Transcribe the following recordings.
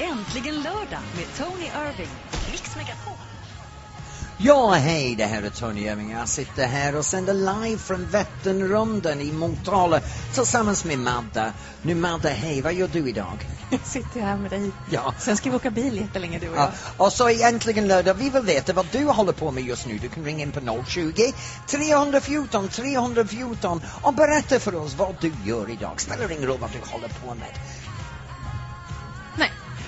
Äntligen lördag med Tony Irving. Mix Megapol. Ja, hej, det här är Tony Irving. Jag sitter här och sänder live från Vätternrundan i Motala tillsammans med Madde. Nu Madde, hej, vad gör du idag? Jag sitter här med dig. Ja. Sen ska vi åka bil jättelänge du och jag. Ja, och så är äntligen lördag. Vi vill veta vad du håller på med just nu. Du kan ringa in på 020 314 314 och berätta för oss vad du gör idag. Spelar ingen roll vad du håller på med.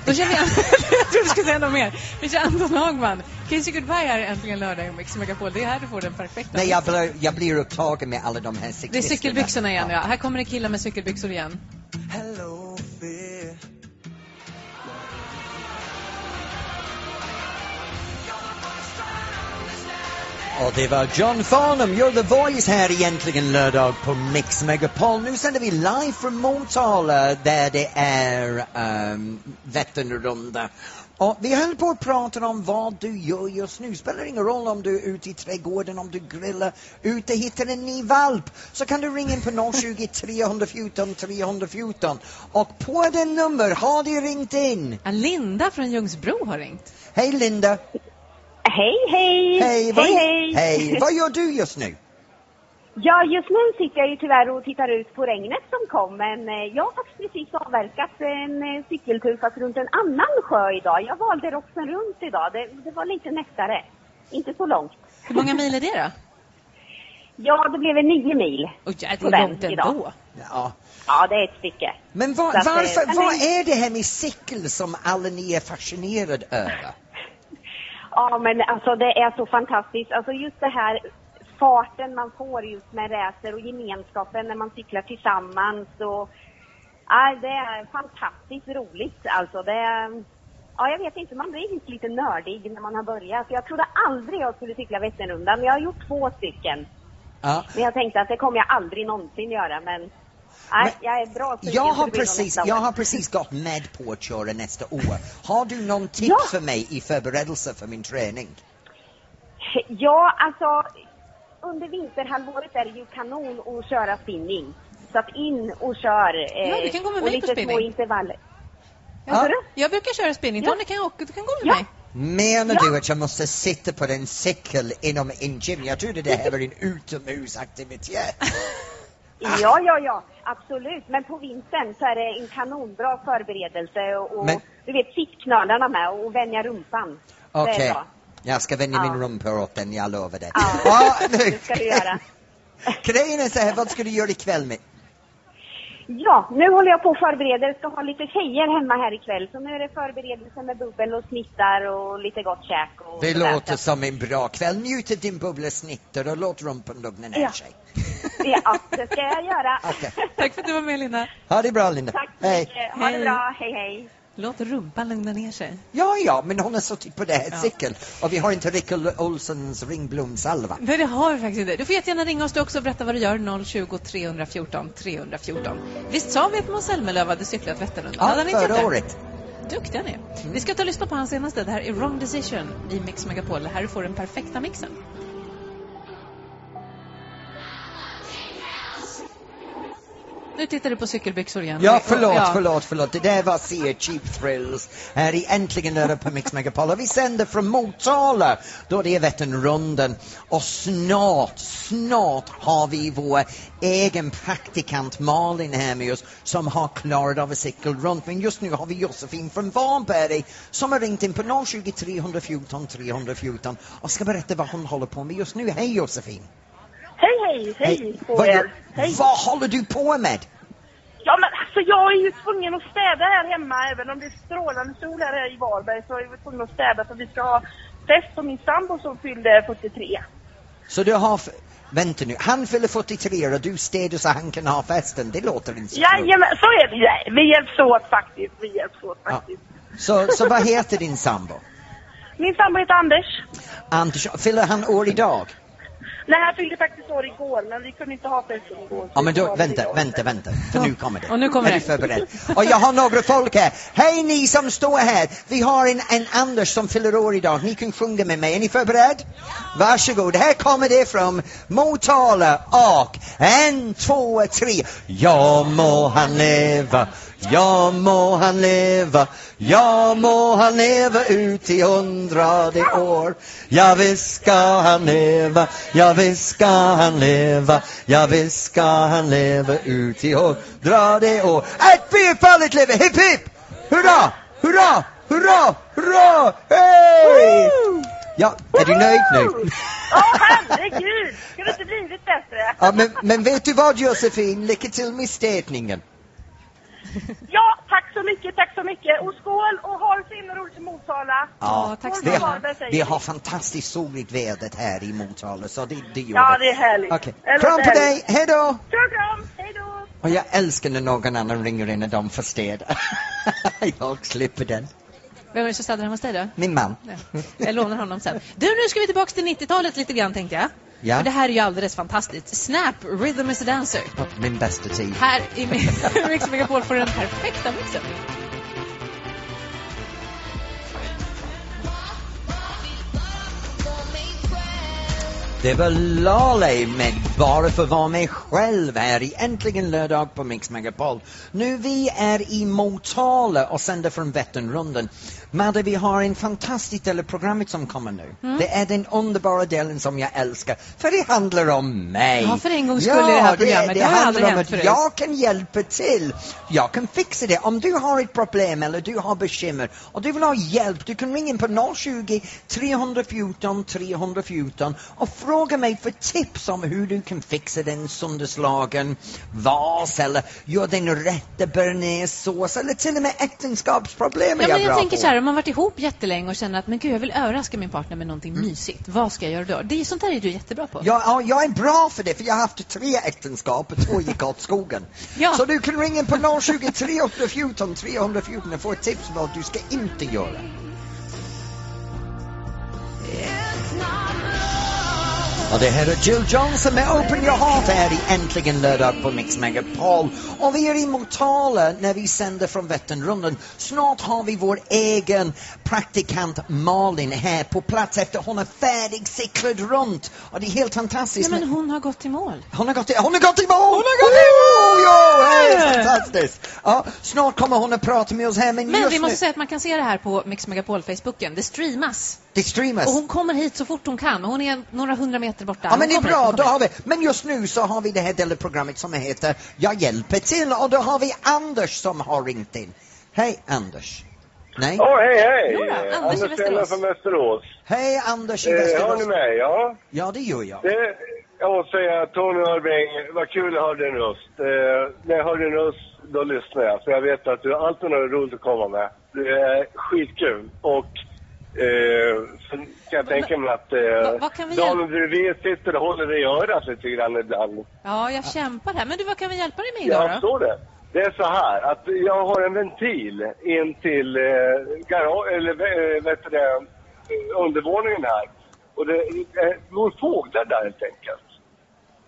Då känner jag... jag trodde du skulle säga något mer. Vi kör Anton Hagman. Kiss you goodbye här äntligen lördag i Mix Megapol. Det är här du får den perfekta. Nej, jag blir, jag blir upptagen med alla de här Det är cyklisterna. cykelbyxorna igen ja. Här kommer det killar med cykelbyxor igen. Hello, Och det var John Farnham, You're the Voice här egentligen lördag på Mix Megapol. Nu sänder vi live från Motala där det är um, Vätternrunda. Och vi höll på att prata om vad du gör just nu. Spelar ingen roll om du är ute i trädgården, om du grillar, ute hittar en ny valp. Så kan du ringa in på 020 314 314. Och på den nummer har du ringt in. Linda från Ljungsbro har ringt. Hej Linda! Hej, hej! Hej! Vad, hej, hej! hej! Vad gör du just nu? Ja, just nu sitter jag ju tyvärr och tittar ut på regnet som kom, men eh, jag har faktiskt precis avverkat en eh, cykeltur fast runt en annan sjö idag. Jag valde Roxen runt idag. Det, det var lite nättare. Inte så långt. Hur många mil är det då? Ja, det blev en nio mil. Ja, det På är långt idag. ändå. Ja. Ja, det är ett stycke. Men vad, eh, varför, men vad är det här med cykel som alla ni är fascinerade över? Ja, men alltså det är så fantastiskt. Alltså just det här farten man får just med racer och gemenskapen när man cyklar tillsammans och ja, det är fantastiskt roligt. Alltså det är, ja jag vet inte, man blir just lite nördig när man har börjat. Jag trodde aldrig jag skulle cykla Vätternrundan, men jag har gjort två stycken. Ja. Men jag tänkte att det kommer jag aldrig någonsin göra, men nej, jag är bra sugen Jag så har, precis, jag har precis gått med på att köra nästa år. Har du någon tips Ja. för mig i förberedelse för min träning? Ja, alltså under vinterhalvåret är det ju kanon att köra spinning. Så att in och kör. Eh, Ja, du kan gå med och mig på spinning. små intervaller. Ja. Jag brukar köra spinning. Ja. Tony kan åka, du kan gå med Ja. mig. Menar Ja. du att jag måste sitta på en cykel inom en gym? Jag trodde det här var en utomhusaktivitet. Ja, ja, ja, absolut. Men på vintern så är det en kanonbra förberedelse och, Men- du vet sittknölarna med och vänja rumpan. Okej, bra. jag ska vänja Ja. min rumpa åt den, jag lovar det. Ja, Ja, det ska du göra. Grejen är så här, vad ska du göra ikväll med? Ja, nu håller jag på och förbereder. Ska ha lite tjejer hemma här ikväll. Så nu är det förberedelse med bubbel och snittar och lite gott käk. Och Det låter som en bra kväll. Njut av din bubbelsnitter och låt rumpan lugna ner Ja. sig. Ja, det ska jag göra. Okej. Tack för att du var med Linda. Ha det bra Linda. Tack så Hej. mycket. Ha Hej. det bra. Hej, hej. Låt rumpan lugna ner sig. Ja, ja, men hon har suttit på det här Ja. cykeln och vi har inte Rickard Olssons ringblomsalva. Nej, det har vi faktiskt inte. Du får jättegärna ringa oss du också och berätta vad du gör. 020 314 314. Visst sa vi att Måns Zelmerlöw hade cyklat Vätternrundan? Ja, förra året. Duktiga ni är. Vi ska ta och lyssna på hans senaste. Det här är Wrong Decision i Mix Megapol. Här får du den perfekta mixen. Nu tittar du på cykelbyxor igen. Ja, förlåt, Ja. förlåt, förlåt. Det där var Sea Cheap Thrills här i Äntligen lördag på Mix Megapol. Och vi sänder från Motala då det är Vätternrundan. Och snart, snart har vi vår egen praktikant Malin här med oss som har klarat av att cykla runt. Men just nu har vi Josefin från Varberg som har ringt in på 020 314 314 och ska berätta vad hon håller på med just nu. Hej Josefin! Hej, hej, hej på Vad, er. Hej. vad håller du på med? Ja, men alltså jag är ju tvungen att städa här hemma. Även om det är strålande sol här i Varberg så är jag tvungen att städa för vi ska ha fest på min sambo som fyllde 43. Så du har... Vänta nu, han fyller 43 och du städar så han kan ha festen. Det låter inte så bra. Jajamän, så är det ju. Vi hjälps åt faktiskt. Vi hjälps åt Ja. faktiskt. Så, så vad heter din sambo? Min sambo heter Anders. Anders, fyller han år idag? Nej, han fyllde faktiskt år igår, men vi kunde inte ha festen igår. Ja men då, vänta, vänta, vänta. För nu kommer det. Och nu kommer är det. förberedd? Och jag har några folk här. Hej ni som står här. Vi har en, en Anders som fyller år idag. Ni kan sjunga med mig. Är ni förberedd? Varsågod. Här kommer det från Motala och en, två, tre. Ja må han leva. Ja må han leva, ja må han leva ut i hundrade år. Ja visst ska han leva, ja visst ska han leva, ja visst ska han leva ut i hundrade år. Ett bifallet lever, hipp hipp! Hurra, hurra, hurra, hurra, hej! Ja, är du nöjd nu? Ja, herregud! Skulle inte blivit bättre? Ja, men, men vet du vad Josefin, lycka till med städningen. Ja, så mycket, tack så mycket. Och skål och ha det så himla roligt i Motala. Ja, tack Vi för snälla. har, fantastiskt soligt vädret här i Motala, så det, det gör Ja, det är härligt. Det låter Kram på dig, hej då! Kram, kram, hej då! Och jag älskar när någon annan ringer in och de får städa. jag slipper den. Vem är det som städar hemma hos dig då? Min man. Ja. Jag lånar honom sen. Du, nu ska vi tillbaka till 90-talet lite grann tänkte jag. Ja. För det här är ju alldeles fantastiskt. Snap, Rhythm is a dancer. Min bästa tid. Här i Mi- Mix Megapol får du den perfekta mixen. Det var Lale med Bara för att vara mig själv här i Äntligen lördag på Mix Megapol. Nu vi är i Motala och sänder från Vätternrundan. Madde, vi har en fantastisk del av programmet som kommer nu. Mm. Det är den underbara delen som jag älskar, för det handlar om mig. Ja, för en gångs skull i det här programmet. Det har handlar aldrig om att förut. jag kan hjälpa till. Jag kan fixa det. Om du har ett problem eller du har bekymmer och du vill ha hjälp, du kan ringa in på 020 314 314 och fråga mig för tips om hur du kan fixa den sönderslagen vas eller göra den rätta bearnaisesås eller till och med äktenskapsproblem är Ja, jag men jag bra tänker på. så här, om man varit ihop jättelänge och känner att men gud, jag vill överraska min partner med någonting Mm. mysigt. Vad ska jag göra då? Det är sånt där är du jättebra på. Ja, ja, jag är bra för det, för jag har haft tre äktenskap och två gick åt skogen. Ja. Så du kan ringa in på 020 314 314 och få ett tips om vad du ska inte göra. Och det här är Jill Johnson med Open Your Heart här i Äntligen lördag på Mix Megapol. Och vi är i Motala när vi sänder från Vätternrundan. Snart har vi vår egen praktikant Malin här på plats efter hon är färdig cyklat runt. Och det är helt fantastiskt. Nej, men hon har gått i mål. Hon har gått i, hon har gått i mål! Hon har gått i mål! Ja, det är fantastiskt! Ja, snart kommer hon att prata med oss här, men, Men vi måste nu, säga att man kan se det här på Mix Megapol-Facebooken. Det streamas. det streamas. Och hon kommer hit så fort hon kan. Hon är några hundra meter borta. Ja, men det är bra, då har vi, men just nu så har vi det här delen av programmet som heter Jag hjälper till och då har vi Anders som har ringt in. Hej Anders! Nej? Ja, hej hej! Jo Anders i Anders Västerås. Stenberg från Västerås. Hej Anders i Eh, hör Västerås! ni mig? Ja. Ja, det gör jag. Det, jag måste säga, Tony Irving, vad kul att höra din röst. Eh, när jag hör din röst, då lyssnar jag. För jag vet att du har alltid något roligt att komma med. Du är skitkul. Och eh, så kan jag tänka mig att eh, damen bredvid sitter och håller i örat lite grann ibland. Ja, jag kämpar här. Men du, vad kan vi hjälpa dig med idag Jag då? förstår det. Det är så här att jag har en ventil in till eh, garage, eller eh, vet det, undervåningen här. Och det eh, går fåglar där helt enkelt.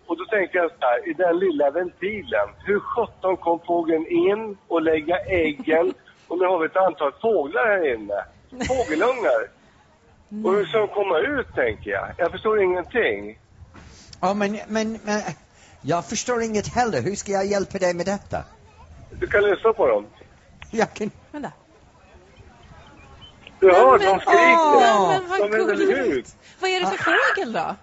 Och då tänkte jag så här, i den lilla ventilen, hur sjutton kom fågeln in och lägga äggen? Och nu har vi ett antal fåglar här inne. Fågelungar. Och hur ska de komma ut tänker jag? Jag förstår ingenting. Ja, men, men, men jag förstår inget heller. Hur ska jag hjälpa dig med detta? Du kan lyssna på dem. Jag kan... Vänta. Du hör, men- de skriker. Men, men vad de gulligt. Vad är det för fågel då?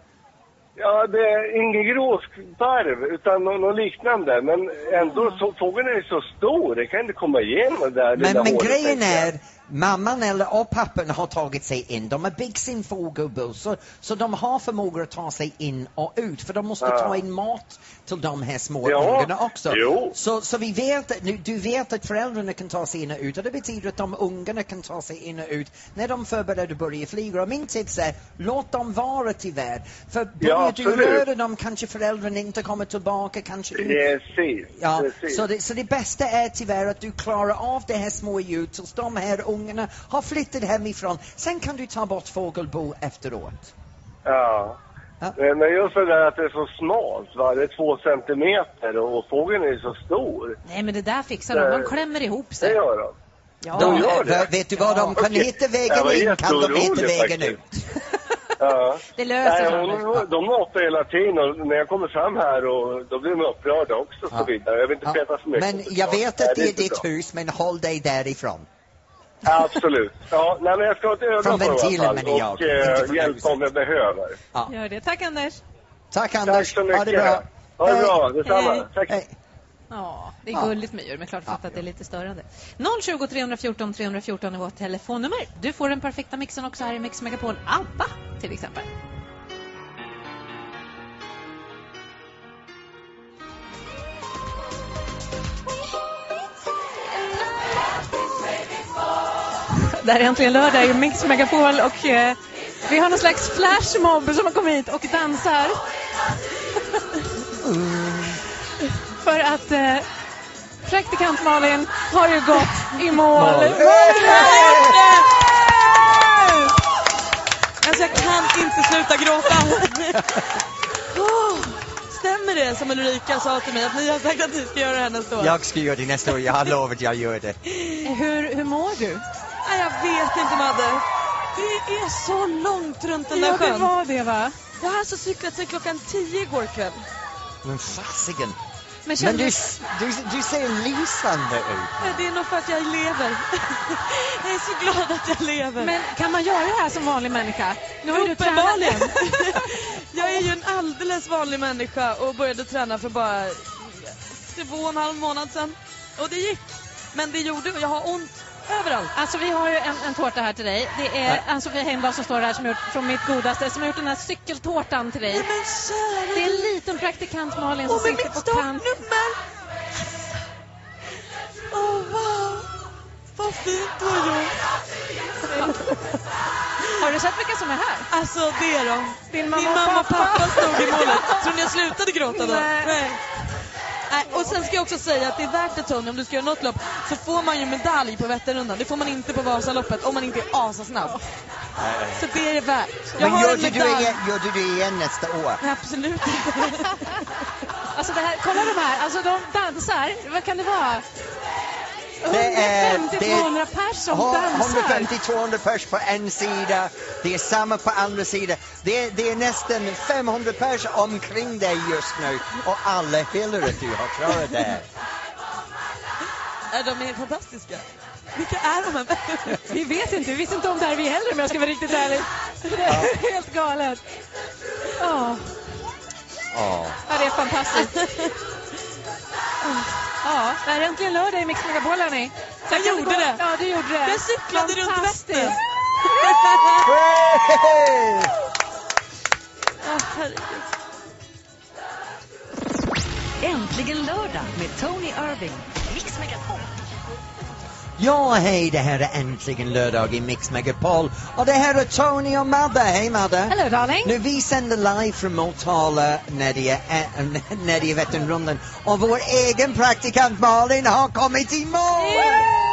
Ja, det är ingen gråsparv, utan något, något liknande. Men ändå, så, fågeln är så stor, det kan inte komma igenom det där Men, lilla men hålet, grejen är, mamman eller och pappan har tagit sig in. De har byggt sin fågelbo, så, så de har förmåga att ta sig in och ut. För de måste Ja. ta in mat till de här små Ja, ungarna också. jo. Så, så vi vet, att- nu- du vet att föräldrarna kan ta sig in och ut och det betyder att de ungarna kan ta sig in och ut när de förbereder att börja flyga. Och min tips är, låt dem vara tyvärr. För börjar du absolut. röra dem kanske föräldrarna inte kommer tillbaka, kanske du Precis, Ja, precis. så det, så det bästa är tyvärr att du klarar av det här små djuret tills de här ungarna har flyttat hemifrån. Sen kan du ta bort fågelbo efteråt. Ja. Ja. Men just det där att det är så smalt, va? det är två centimeter och fågeln är så stor. Nej, men det där fixar de. De klämmer ihop Det sig. gör de. Ja. De, gör det. vet du vad, de kan Okej. hitta vägen in, kan de hitta vägen faktiskt. ut. Ja. Det löser Nej, sig. hon, Anders. de matar hela tiden och när jag kommer fram här och då blir de upprörda också och så vidare. Jag vill inte Ja. peta för mycket. Men jag vet att det är inte ditt bra. hus, men håll dig därifrån. Absolut. Ja, nej, men jag ska ha ett öga Från på ventilen fall menar jag, och eh, hjälpa om jag behöver. Gör det. Tack Anders. Tack Tack Anders, så mycket. ha det bra. Ha det bra, detsamma. Hej. Tack. Hej. Ja, det är Ja. gulligt med djur, men klart fattar att det är lite störande. 020 314 314 är vårt telefonnummer. Du får den perfekta mixen också här i Mix Megapol. ABBA till exempel. Det här är äntligen lördag i Mix Megapol och eh, vi har någon slags flashmob som har kommit hit och dansar. För att eh, praktikant Malin har ju gått i mål. Alltså jag kan inte sluta gråta. Åh, stämmer det som Ulrika sa till mig att ni har sagt att ni ska göra det här nästa år? Jag ska göra det nästa år, jag har lovat jag gör det. Hur, hur mår du? Nej, jag vet inte Madde. Det är så långt runt den där Ja, det sjön. var det va? Jag har alltså cyklat sedan klockan tio igår kväll. Men fasiken. Men Men kände du, du... du, du ser lysande ut. Det är nog för att jag lever. Jag är så glad att jag lever. Men kan man göra det här som vanlig människa? Nu har du Uppenbarligen. tränat. jag är ju en alldeles vanlig människa och började träna för bara två och en halv månad sedan. Och det gick. Men det gjorde, jag har ont överallt. Alltså vi har ju en, en tårta här till dig. Det är Ann-Sofie Heimdal som står här som gjort från mitt godaste, som har gjort den här cykeltårtan till dig. Men kära Det är en liten praktikant Malin som med sitter på kant. startnummer! Åh, wow! Vad fint du har gjort. Har du sett vilka som är här? Alltså, det är de. Din mamma, Min mamma och pappa stod i målet. Tror ni jag slutade gråta då? Nej. Nej. Nej, och sen ska jag också säga att det är värt det Tony, om du ska göra något lopp så får man ju medalj på Vätternrundan. Det får man inte på Vasaloppet om man inte är asasnabb. Så det är det värt. Jag Men har gör en du, det medalj. igen, gör du det igen nästa år? Nej, absolut inte. Alltså det här, kolla de här, alltså de dansar. Vad kan det vara? Det är- 150-200 pers som dansar. 150-200 pers på en sida, det är samma på andra sidan. Det är, det är nästan 500 pers omkring dig just nu och alla hyllar att du har klarat det. De är fantastiska. Vilka är de här Vi vet inte, vi visste inte om det här vi heller om jag ska vara riktigt ärlig. Det är helt galet. Ja, Ja. ja, det är fantastiskt. Ja, det är äntligen lördag i Mix Megapol hörni. Jag gjorde det. Ja, du gjorde det. Jag cyklade runt. Vättern. Herregud. Äntligen lördag med Tony Irving. Mix Megapol. Ja, hej, det här är äntligen lördag i Mix Megapol och det här är Tony och Madde. Hej Madde! Hello darling. Nu vi sänder live från Motala när det är, äh, när det är Vätternrundan och vår egen praktikant Malin har kommit i mål!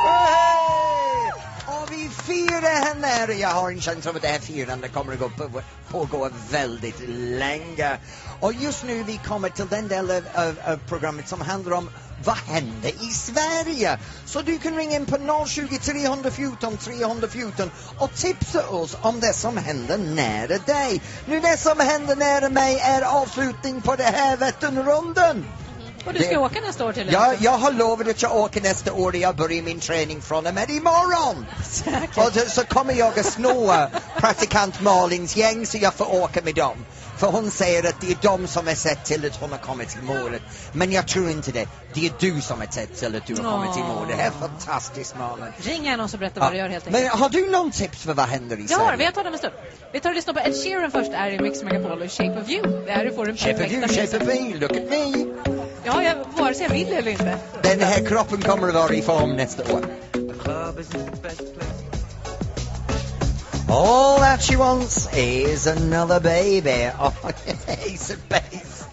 Hey! Och vi firar henne! Jag har en känsla av att det här firandet kommer att gå på, pågå väldigt länge. Och just nu vi kommer till den del av, av, av programmet som handlar om vad händer i Sverige? Så du kan ringa in på 020 314 314 och tipsa oss om det som händer nära dig. Nu det som händer nära mig är avslutning på det här Vätternrundan. Och du ska det- åka nästa år till Ja, jag har lovat att jag åker nästa år och jag börjar min träning från och med imorgon. Och så, kommer jag att snå praktikant Malins gäng så jag får åka med dem. För hon säger att det är de som har sett till att hon har kommit till målet. Men jag tror inte det. Det är du som har sett till att du har kommit till målet. Det är fantastiskt Malin. Ring gärna och så berätta vad du gör helt enkelt. Men har du någon tips för vad händer i Sverige? vi har tagit om en stund. Vi tar och lyssnar på Ed Sheeran först, är i Mix Megapol och Shape of You. Det här du får den Shape of you, shape of me, look at me. Ja, jag, vare sig jag vill eller inte. Den här kroppen kommer att vara i form nästa år. All that she wants is another baby. Oh, ace of base.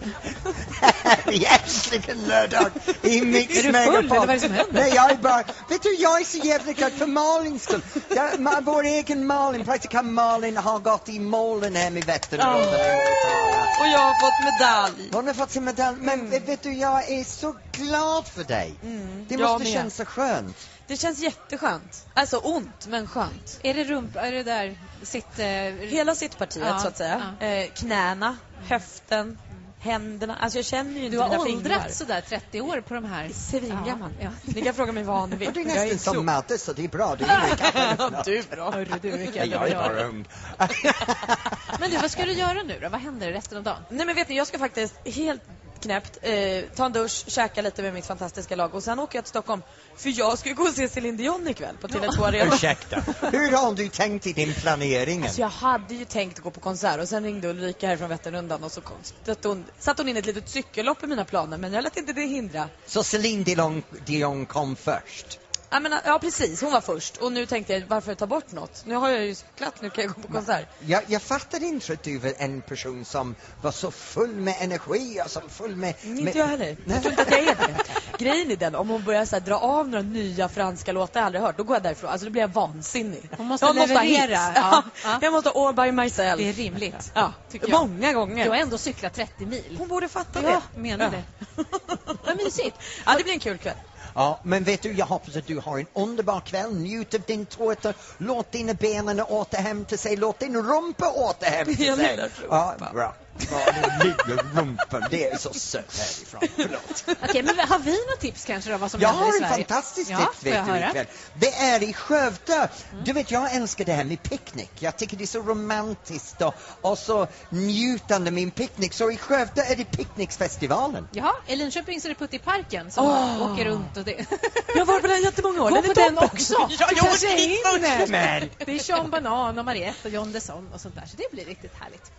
Äntligen lördag i Mix Är du full, Megapol. eller vad är det som händer? Nej, jag är bara... Vet du, jag är så jävla glad för Malins skull. Ja, ma, vår egen Malin, praktikant Malin, har gått i målen hem i Vätternrundan Motala. Och jag har fått medalj. Hon har fått sin medalj, men vet du, jag är så glad för dig. Mm, Det måste kännas så skönt. Det känns jätteskönt. Alltså ont, men skönt. Är det rump... Är det där sitt... Eh, Hela sittpartiet Ja, så att säga. Eh, knäna, höften, händerna. Alltså jag känner ju inte du har åldrats sådär 30 år på de här... Svingammal. Ja, Ni kan fråga mig vad ni vill. Du är nästan som. Madde, så det är bra. Du är Du är bra. Hörru du, vilken Nej, jag är bara ung. Men du, vad ska du göra nu då? Vad händer resten av dagen? Nej men vet ni, jag ska faktiskt helt knäppt eh, ta en dusch, käka lite med mitt fantastiska lag och sen åker jag till Stockholm. För jag ska ju gå och se Céline Dion ikväll på Tele2 Arena. Ursäkta. Hur har du tänkt i din planering? Alltså jag hade ju tänkt gå på konsert och sen ringde Ulrika här från Vätternrundan och så kom, satte hon, satte hon in ett litet cykellopp i mina planer men jag lät inte det hindra. Så Celine Dion, Dion kom först? Jag menar, ja precis, hon var först och nu tänkte jag varför ta bort något? Nu har jag ju cyklat, nu kan jag gå på konsert. Jag, jag fattade inte att du var en person som var så full med energi och som full med... med... Inte jag heller. Jag tror inte att jag är det. Grejen är den, om hon börjar så här, dra av några nya franska låtar jag aldrig hört, då går jag därifrån. Alltså då blir jag vansinnig. Hon måste jag ha leverera, hits. ja, Ja, ja. Jag måste ha all by myself. Det är rimligt. Ja, tycker jag. Många gånger. Du har ändå cyklat 30 mil. Hon borde fatta Ja, det. menar det. Vad mysigt. Ja, det blir en kul kväll. Ja, men vet du, jag hoppas att du har en underbar kväll. Njut av din tårta. Låt dina benen återhämta sig. Låt din rumpa återhämta Jag sig. Ja, bra. Ja, nu ligger rumpan. Det är så sött härifrån. Förlåt. Okej, men har vi några tips kanske då vad som Jag händer i har en Sverige? fantastisk ja, tips jag vet du ikväll. Det är i Skövde. Du vet, jag älskar det här med picknick. Jag tycker det är så romantiskt och, och så njutande med en picknick. Så i Skövde är det picknicksfestivalen. Jaha, i Linköping så är det Putt i parken som Åh. åker runt och det. Jag har varit på den jättemånga år. Gå är på den också! Ja, jag är dit Det är Sean Banan och Mariette och John Desson och sånt där, så det blir riktigt härligt.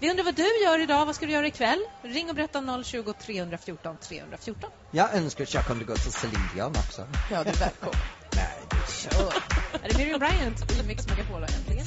Vi undrar vad du gör idag, vad ska du göra ikväll? Ring och berätta 020 314 314. jag önskar att jag kunde gå till Celine Dion också. Ja, du är välkommen. Nej, det är så. Är det Miriam Bryant i Mix Megapol äntligen?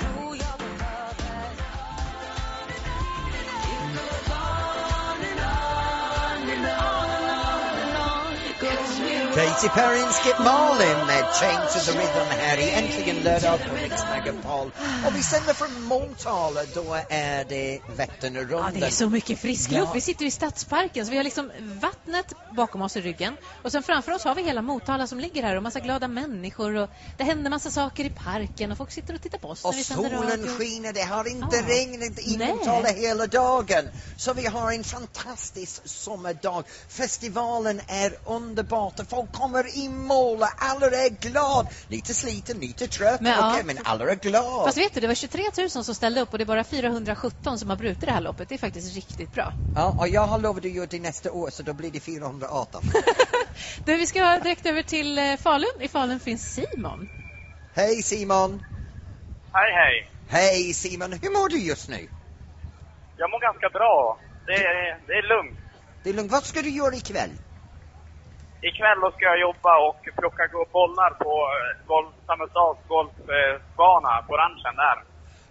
Katy Perry och Skip Marlin med Chain to the Rhythm här i Äntligen lördag på Mix Megapol. Och vi sänder från Motala, då är det Vätternrundan. Ja, det är så mycket frisk luft. Ja. Vi sitter i Stadsparken, så vi har liksom vattnet bakom oss i ryggen. Och sen framför oss har vi hela Motala som ligger här och massa glada människor. Och det händer massa saker i parken och folk sitter och tittar på oss Och solen skiner, det har inte Ja. regnat i Nej. Motala hela dagen. Så vi har en fantastisk sommardag. Festivalen är underbart och kommer i mål och alla är glada. Lite sliten, lite trött, Men, ja. okej, men alla är glada. Fast vet du, det var 23 000 som ställde upp och det är bara 417 som har brutit det här loppet. Det är faktiskt riktigt bra. Ja, och jag har lovat att göra det nästa år så då blir det 418. Du, vi ska direkt över till eh, Falun. I Falun finns Simon. Hej Simon! Hej, hej. Hej Simon, hur mår du just nu? Jag mår ganska bra. Det är, det är lugnt. Det är lugnt. Vad ska du göra ikväll? Ikväll då ska jag jobba och plocka gå- bollar på eh, golf, Samhällsdals golfbana på ranchen där.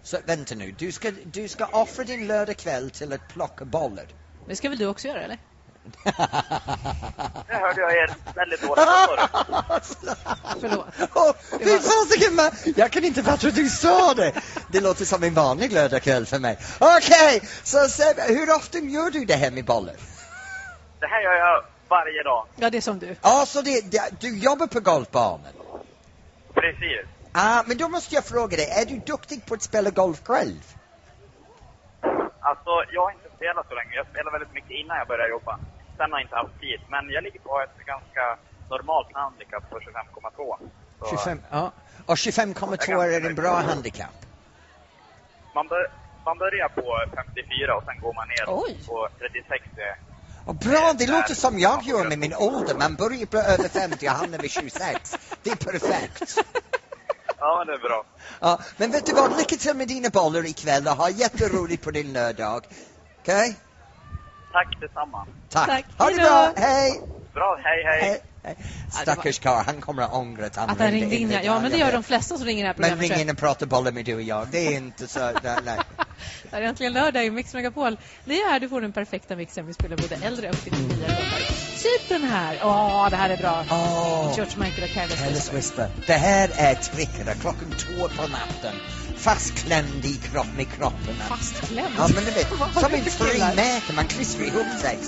Så vänta nu, du ska, du ska offra din lördagkväll till att plocka bollar. Det ska väl du också göra, eller? Det hörde jag er väldigt dåligt för. Förlåt. Åh, fy fasiken, jag kan inte fatta att du sa det. Det låter som en vanlig lördagkväll för mig. Okej, så Seb, hur ofta gör du det här med bollar? Det här gör jag varje dag. Ja, det är som du. Ja, så det, det, du jobbar på golfbanan? Precis. Ah, men då måste jag fråga dig, är du duktig på att spela golf själv? Alltså, jag har inte spelat så länge. Jag spelade väldigt mycket innan jag började jobba. Sen har jag inte haft tid. Men jag ligger på ett ganska normalt handikapp på 25,2. Så 25, ja. Och 25,2 är en bra handikapp. Man, bör, man börjar på 54 och sen går man ner Oj. på 36. Och bra, det låter som jag gör med min ålder. Man börjar på över 50 och hamnar vid 26. Det är perfekt. Ja, det är bra. Ja, men vet du vad, lycka till med dina bollar ikväll och ha jätteroligt på din lördag. Okej? Tack detsamma. Tack. Tack. Ha det bra, hej! Bra, hej hej. hej. hej. Stackars karl, han kommer att ångra att han, Att han ringde in. Ja, idag, men det gör de flesta som ringer det här Men programmet. ring in och prata bollar med du och jag, det är inte så, nej. nej. Det är äntligen lördag i Mix Megapol. Det är här du får den perfekta mixen. Vi spelar både äldre och lite nyare låtar. Typ den här. Åh, det här är bra. Åh, George Michael och Careless Careless Whisper. Whisper. Det här är tricket klockan två på natten. Fastklämd i kropp med kroppen. Fastklämd? Ja, men du vet, som en frimärke, man klistrar ihop sig.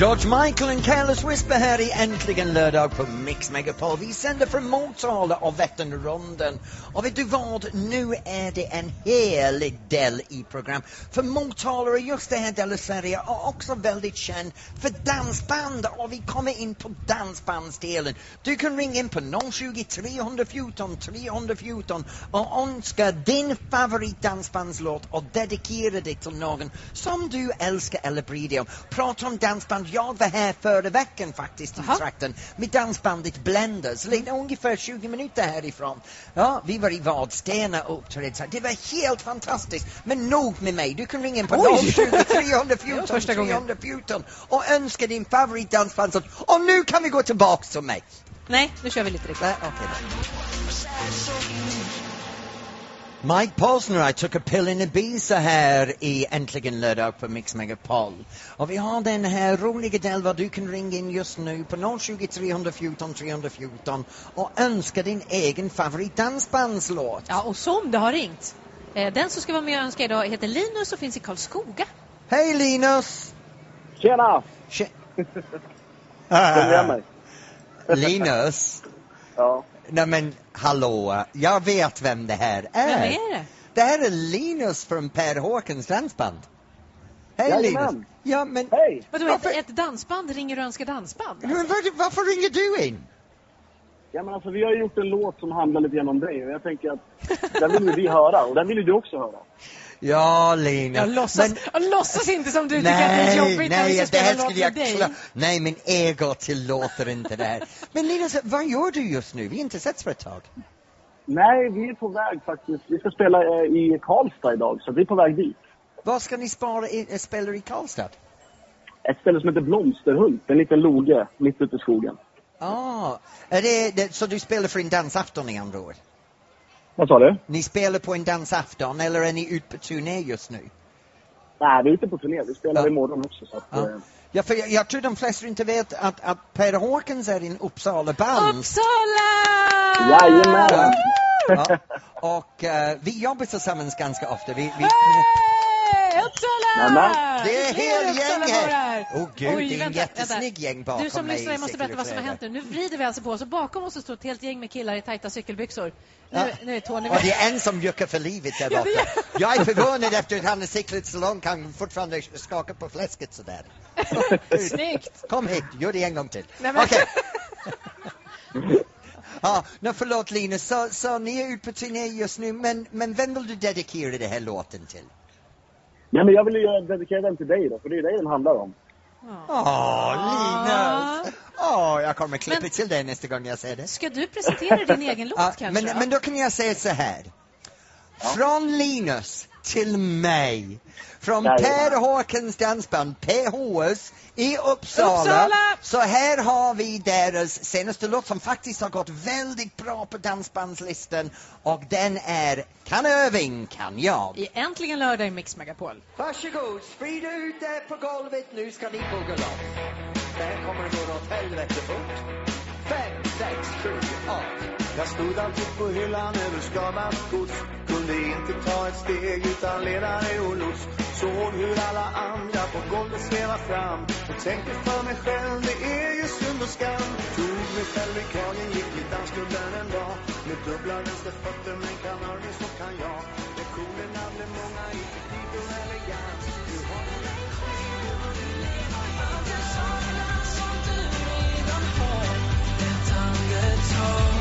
George Michael and Careless Whisper här i Äntligen lördag på Mix Megapol. Vi sänder från Motala och Vätternrundan. Och vet du vad? Nu är det en helig del i program. För Motala och just det här delen av Sverige är också väldigt känd för dansband. Och vi kommer in på dansbandsdelen. Du kan ringa in på 020 314 314 och önska din favoritdansbandslåt och dedikera det till någon som du älskar eller bryr dig om. Prata om dansband. Jag var här förra veckan faktiskt i trakten med dansbandet Blenders, lite ungefär 20 minuter härifrån. Ja, vi var i Vadstena och uppträdde. Det var helt fantastiskt. Men nog med mig. Du kan ringa in på Oj! 020 Det var 314 första gången. 314 och önska din favoritdansbandslåt. Och nu kan vi gå tillbaks till mig. Nej, nu kör vi lite riktigt. Nej, okej Mike Posner, I took a pill in Ibiza här i Äntligen lördag på Mix Megapol. Och vi har den här roliga delen vad du kan ringa in just nu på 020 314 314 och önska din egen favoritdansbandslåt. Ja, och som det har ringt. Eh, Den som ska vara med och önska idag heter Linus och finns i Karlskoga. Hej Linus! Tjena! Tje- Känner mig? Linus? Ja. Nej men hallå, jag vet vem det här är. Vem är det? Det här är Linus från Per Håkans dansband. Hej Jajamän. Linus! Ja men Hej! Vadå, ett, ett dansband ringer och önskar dansband? Men var, varför ringer du in? Ja, men alltså, vi har gjort en låt som handlar lite grann om dig och jag tänker att den vill vi höra och den vill ju du också höra. Ja, Linus. Jag låtsas, Men- jag låtsas inte som du tycker att det är Nej, jobbigt när vi nej, ska det här spela skulle jag med dig. Nej, min ego tillåter inte det här. Men Linus, vad gör du just nu? Vi har inte setts för ett tag. Nej, vi är på väg faktiskt. Vi ska spela eh, i Karlstad idag, så vi är på väg dit. Vad ska ni spara i, äh, spela i Karlstad? Ett ställe som heter Blomsterhult, en liten loge mitt ute i skogen. Ah, är det, det, så du spelar för en dansafton i andra ord? Vad sa du? Ni spelar på en dansafton eller är ni ute på turné just nu? Nej, vi är ute på turné. Vi spelar Ja. imorgon också. Så att, Ja. eh, Ja, för jag, jag tror de flesta inte vet att, att Per Håkans är en Uppsala-band. Uppsala! Jajamän! Ja. Och eh, vi jobbar tillsammans ganska ofta. Vi, vi, Hey, Uppsala! Nämen. det är Fler hel gäng Uppsalabor här! Åh gud, Oj, det är en vänta, jättesnygg vänta. gäng bakom Du som mig lyssnar i måste berätta vad som har hänt nu. Nu vrider vi alltså på oss och bakom oss står ett helt gäng med killar i tajta cykelbyxor. Nu, Ja. nu är Tony Och det är en som juckar för livet där borta. Jag är förvånad efter att han har cyklat så långt kan han fortfarande skaka på fläsket sådär. Snyggt! Kom hit, gör det en gång till. Nej, men- Okej. Ja, no, förlåt Linus, så, så ni är ute på turné just nu, men, men vem vill du dedikera den här låten till? Ja, men jag vill ju göra- dedikera den till dig då, för det är dig den handlar om. Åh, Linus! Åh, jag kommer klippa Men- till det nästa gång jag ser det. Ska du presentera din egen låt kanske? men, men då kan jag säga så här. Från Linus till mig. Från. Per Håkans dansband PHS i Uppsala. Uppsala! Så här har vi deras senaste låt som faktiskt har gått väldigt bra på dansbandslistan. Och den är Kan öving, kan jag. I Äntligen lördag i Mix Megapol. Varsågod, sprid ut det på golvet. Nu ska ni bugga loss. Där kommer det gå åt helvete fort. Fem, sex, sju, åtta. Jag stod alltid på hyllan över skadat gods kunde inte ta ett steg utan ledare och lots. Såg hur alla andra på golvet sväva fram Och tänkte för mig själv, det är ju synd och skam. Tog mig själv i kragen, gick i dansklubben en dag. Med dubbla vänsterfötter, men kan Irving så kan jag. Lektionerna blev många i teknik och elegans. Nu har redan har. Ett andetag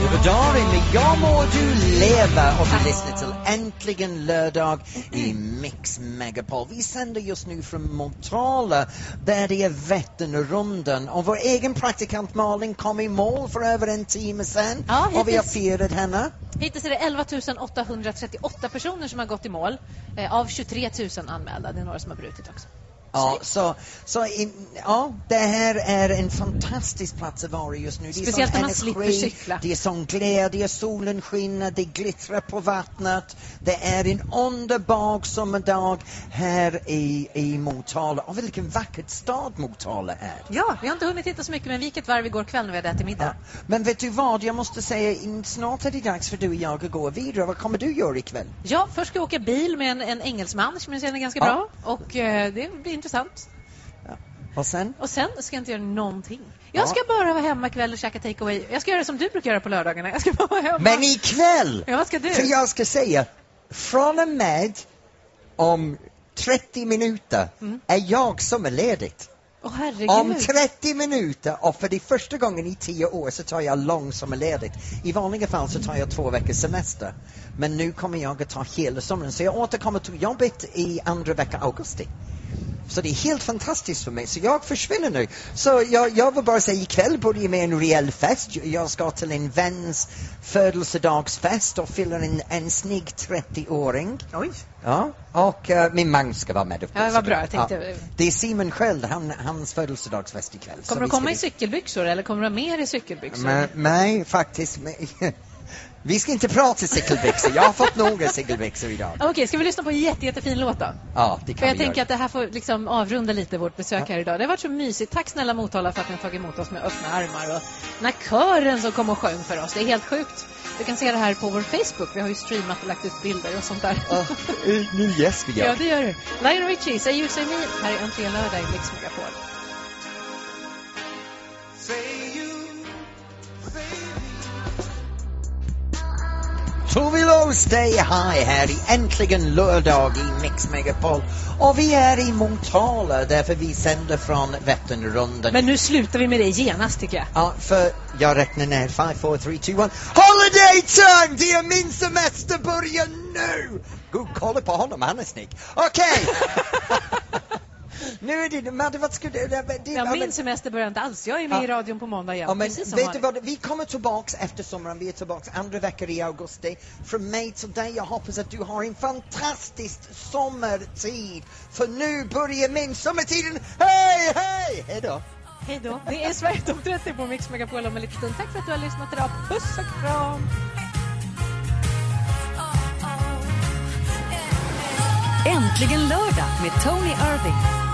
med Jag må du leva och vi lyssnar till Äntligen lördag i Mix Megapol. Vi sänder just nu från Motala där det är Vätternrundan och vår egen praktikant Malin kom i mål för över en timme sedan Ja, och vi har hittills. firat henne. Hittills är det 11 838 personer som har gått i mål. Eh, av 23 000 anmälda. Det är några som har brutit också. Ja, så, så in, ja, det här är en fantastisk plats att vara just nu. Speciellt när man slipper cykla. Det är sån glädje, solen skiner, det glittrar på vattnet. Det är en underbar sommardag här i, i Motala. Och vilken vacker stad Motala är. Ja, vi har inte hunnit titta så mycket, men vi gick ett varv igår kväll när vi hade ätit middag. Men vet du vad, jag måste säga, snart är det dags för du och jag att gå vidare. Vad kommer du göra ikväll? Ja, först ska jag åka bil med en, en engelsman som jag känner ganska Ja. bra. Och eh, det blir intressant. Och sen? Och sen ska jag inte göra någonting. Jag Ja. ska bara vara hemma ikväll och käka takeaway. Jag ska göra som du brukar göra på lördagarna. Jag ska bara vara hemma. Men ikväll! Ja, vad ska du? För jag ska säga, från och med om 30 minuter Mm. är jag sommarledigt. Åh, herregud. Om 30 minuter och för det första gången i 10 år så tar jag lång sommarledigt. I vanliga fall så tar jag två veckors semester. Men nu kommer jag att ta hela sommaren. Så jag återkommer till jobbet i andra veckan augusti. Så det är helt fantastiskt för mig. Så jag försvinner nu. Så jag, jag vill bara säga ikväll börjar med en rejäl fest. Jag ska till en väns födelsedagsfest och fyller en, en snygg 30-åring. Oj. Ja, och eh, min man ska vara med. Ja, vad bra. Jag tänkte- Det är Simon själv, han, hans födelsedagsfest ikväll. Kommer du komma i cykelbyxor eller kommer du ha mer i cykelbyxor? Nej, faktiskt. Vi ska inte prata cykelbyxor. Jag har fått några cykelbyxor idag. Okej, ska vi lyssna på en jätte, jättefin låt då? Ja, det kan För jag vi tänker göra. att det här får liksom avrunda lite vårt besök här idag. Det har varit så mysigt. Tack snälla Motala för att ni har tagit emot oss med öppna armar. Och den här kören som kom och sjöng för oss, det är helt sjukt. Du kan se det här på vår Facebook. Vi har ju streamat och lagt ut bilder och sånt där. Nu yes, vi gör. Ja, det gör du. Lionel Richie, Say You Say Me, här är Äntligen lördag i Mix Megapol. Lo Stay High här i Äntligen lördag i Mix Megapol. Och vi är i Motala därför vi sänder från Vätternrundan. Men nu slutar vi med det genast tycker jag. Ja, för jag räknar ner 5, 4, 3, 2, 1. Holiday time! Det är min semester börjar nu! Gud, kolla på honom, han är snygg. Okej! nu är det... Madde, vad ska du... Det, det, Ja, men- min semester börjar inte alls. Jag är med Ja. i radion på måndag igen. Ja, men precis som vet du vad, vi kommer tillbaks efter sommaren, vi är tillbaks andra veckan i augusti. Från mig till dig, jag hoppas att du har en fantastisk sommartid. För nu börjar min sommartiden. Hej, hej! Hej då! Hej då. Det är Sverige Topp 30 på Mix Megapol om en liten stund. Tack för att du har lyssnat idag. Puss och kram! Äntligen lördag med Tony Irving.